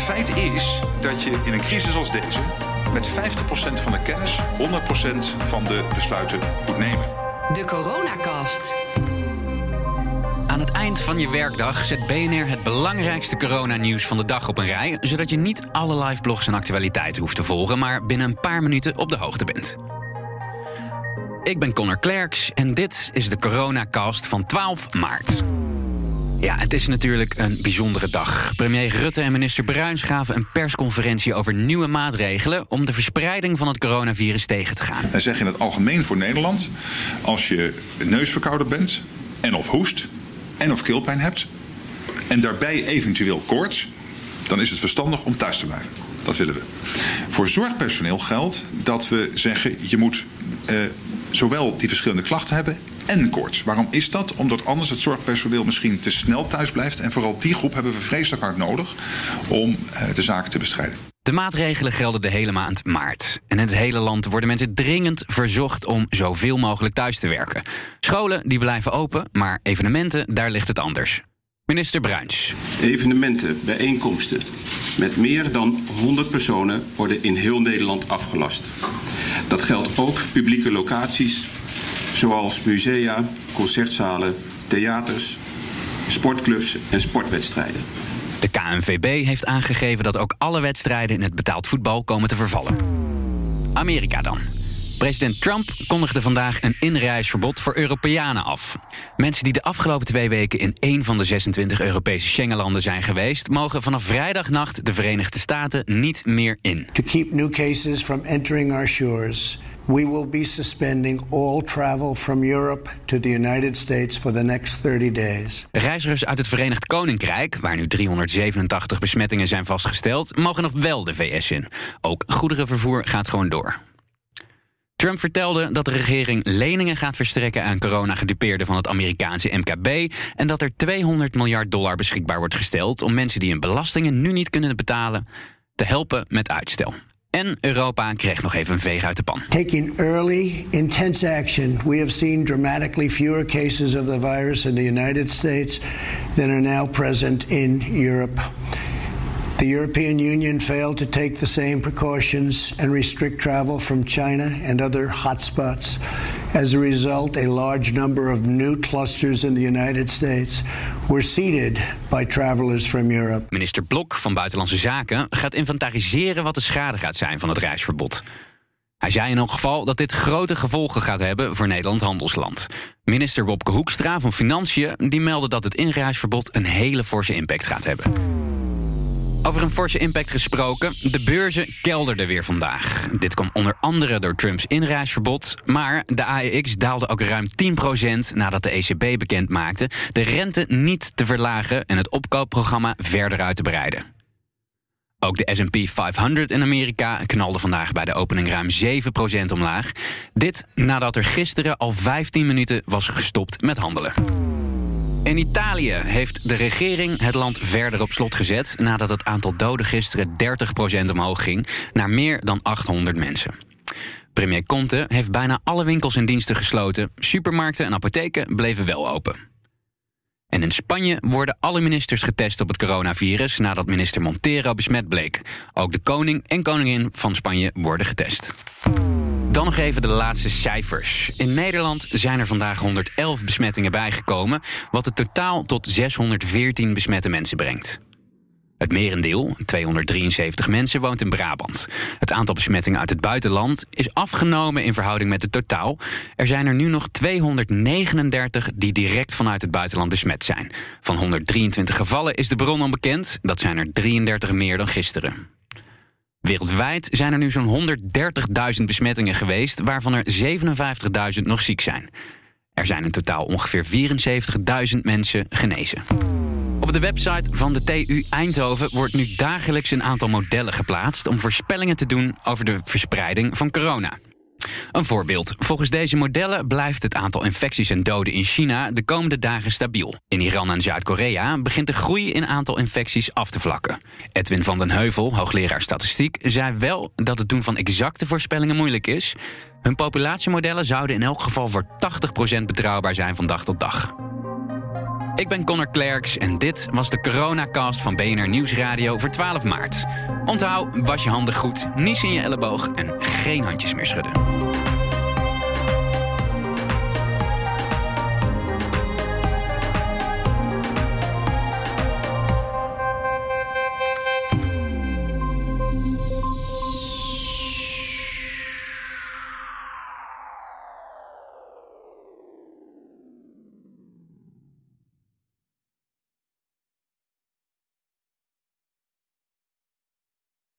Feit is dat je in een crisis als deze met 50% van de kennis 100% van de besluiten moet nemen. De Coronacast. Aan het eind van je werkdag zet BNR het belangrijkste coronanieuws van de dag op een rij, zodat je niet alle live blogs en actualiteiten hoeft te volgen, maar binnen een paar minuten op de hoogte bent. Ik ben Connor Klerks en dit is de Coronacast van 12 maart. Ja, het is natuurlijk een bijzondere dag. Premier Rutte en minister Bruins gaven een persconferentie over nieuwe maatregelen om de verspreiding van het coronavirus tegen te gaan. Wij zeggen in het algemeen voor Nederland: als je neusverkouden bent en of hoest en of keelpijn hebt en daarbij eventueel koorts, dan is het verstandig om thuis te blijven. Dat willen we. Voor zorgpersoneel geldt dat we zeggen: je moet uh, zowel die verschillende klachten hebben en koorts. Waarom is dat? Omdat anders het zorgpersoneel misschien te snel thuis blijft. En vooral die groep hebben we vreselijk hard nodig om uh, de zaken te bestrijden. De maatregelen gelden de hele maand maart. En in het hele land worden mensen dringend verzocht om zoveel mogelijk thuis te werken. Scholen die blijven open, maar evenementen, daar ligt het anders. Minister Bruins. Evenementen, bijeenkomsten met meer dan 100 personen worden in heel Nederland afgelast. Dat geldt ook publieke locaties zoals musea, concertzalen, theaters, sportclubs en sportwedstrijden. De KNVB heeft aangegeven dat ook alle wedstrijden in het betaald voetbal komen te vervallen. Amerika dan. President Trump kondigde vandaag een inreisverbod voor Europeanen af. Mensen die de afgelopen twee weken in één van de 26 Europese Schengenlanden zijn geweest, mogen vanaf vrijdagnacht de Verenigde Staten niet meer in. To keep new cases from entering our shores. We will be suspending all travel from Europe to the United States for the next 30 days. Reizigers uit het Verenigd Koninkrijk, waar nu 387 besmettingen zijn vastgesteld, mogen nog wel de VS in. Ook goederenvervoer gaat gewoon door. Trump vertelde dat de regering leningen gaat verstrekken aan coronagedupeerden van het Amerikaanse MKB en dat er 200 miljard dollar beschikbaar wordt gesteld om mensen die hun belastingen nu niet kunnen betalen te helpen met uitstel. En Europa kreeg nog even een veeg uit de pan. Taking early, intense action, we have seen dramatically fewer cases of the virus in the United States than are now present in Europe. The European Union failed to take the same precautions and restrict travel from China and other hotspots. As a result, a large number of new clusters in the United States were seeded by travelers from Europe. Minister Blok van Buitenlandse Zaken gaat inventariseren wat de schade gaat zijn van het reisverbod. Hij zei in elk geval dat dit grote gevolgen gaat hebben voor Nederland handelsland. Minister Wopke Hoekstra van Financiën die meldde dat het inreisverbod een hele forse impact gaat hebben. Over een forse impact gesproken, de beurzen kelderden weer vandaag. Dit kwam onder andere door Trumps inreisverbod, maar de AEX daalde ook ruim 10% nadat de ECB bekend maakte de rente niet te verlagen en het opkoopprogramma verder uit te breiden. Ook de SP 500 in Amerika knalde vandaag bij de opening ruim 7% omlaag. Dit nadat er gisteren al 15 minuten was gestopt met handelen. In Italië heeft de regering het land verder op slot gezet nadat het aantal doden gisteren 30% omhoog ging naar meer dan 800 mensen. Premier Conte heeft bijna alle winkels en diensten gesloten. Supermarkten en apotheken bleven wel open. En in Spanje worden alle ministers getest op het coronavirus nadat minister Montero besmet bleek. Ook de koning en koningin van Spanje worden getest. Dan nog even de laatste cijfers. In Nederland zijn er vandaag 111 besmettingen bijgekomen, wat het totaal tot 614 besmette mensen brengt. Het merendeel, 273 mensen, woont in Brabant. Het aantal besmettingen uit het buitenland is afgenomen in verhouding met het totaal. Er zijn er nu nog 239 die direct vanuit het buitenland besmet zijn. Van 123 gevallen is de bron onbekend. Dat zijn er 33 meer dan gisteren. Wereldwijd zijn er nu zo'n 130.000 besmettingen geweest, waarvan er 57.000 nog ziek zijn. Er zijn in totaal ongeveer 74.000 mensen genezen. Op de website van de TU Eindhoven wordt nu dagelijks een aantal modellen geplaatst om voorspellingen te doen over de verspreiding van corona. Een voorbeeld. Volgens deze modellen blijft het aantal infecties en doden in China de komende dagen stabiel. In Iran en Zuid-Korea begint de groei in aantal infecties af te vlakken. Edwin van den Heuvel, hoogleraar statistiek, zei wel dat het doen van exacte voorspellingen moeilijk is. Hun populatiemodellen zouden in elk geval voor 80% betrouwbaar zijn van dag tot dag. Ik ben Connor Klerks en dit was de coronacast van BNR Nieuwsradio voor 12 maart. Onthoud, was je handen goed, nies in je elleboog en geen handjes meer schudden.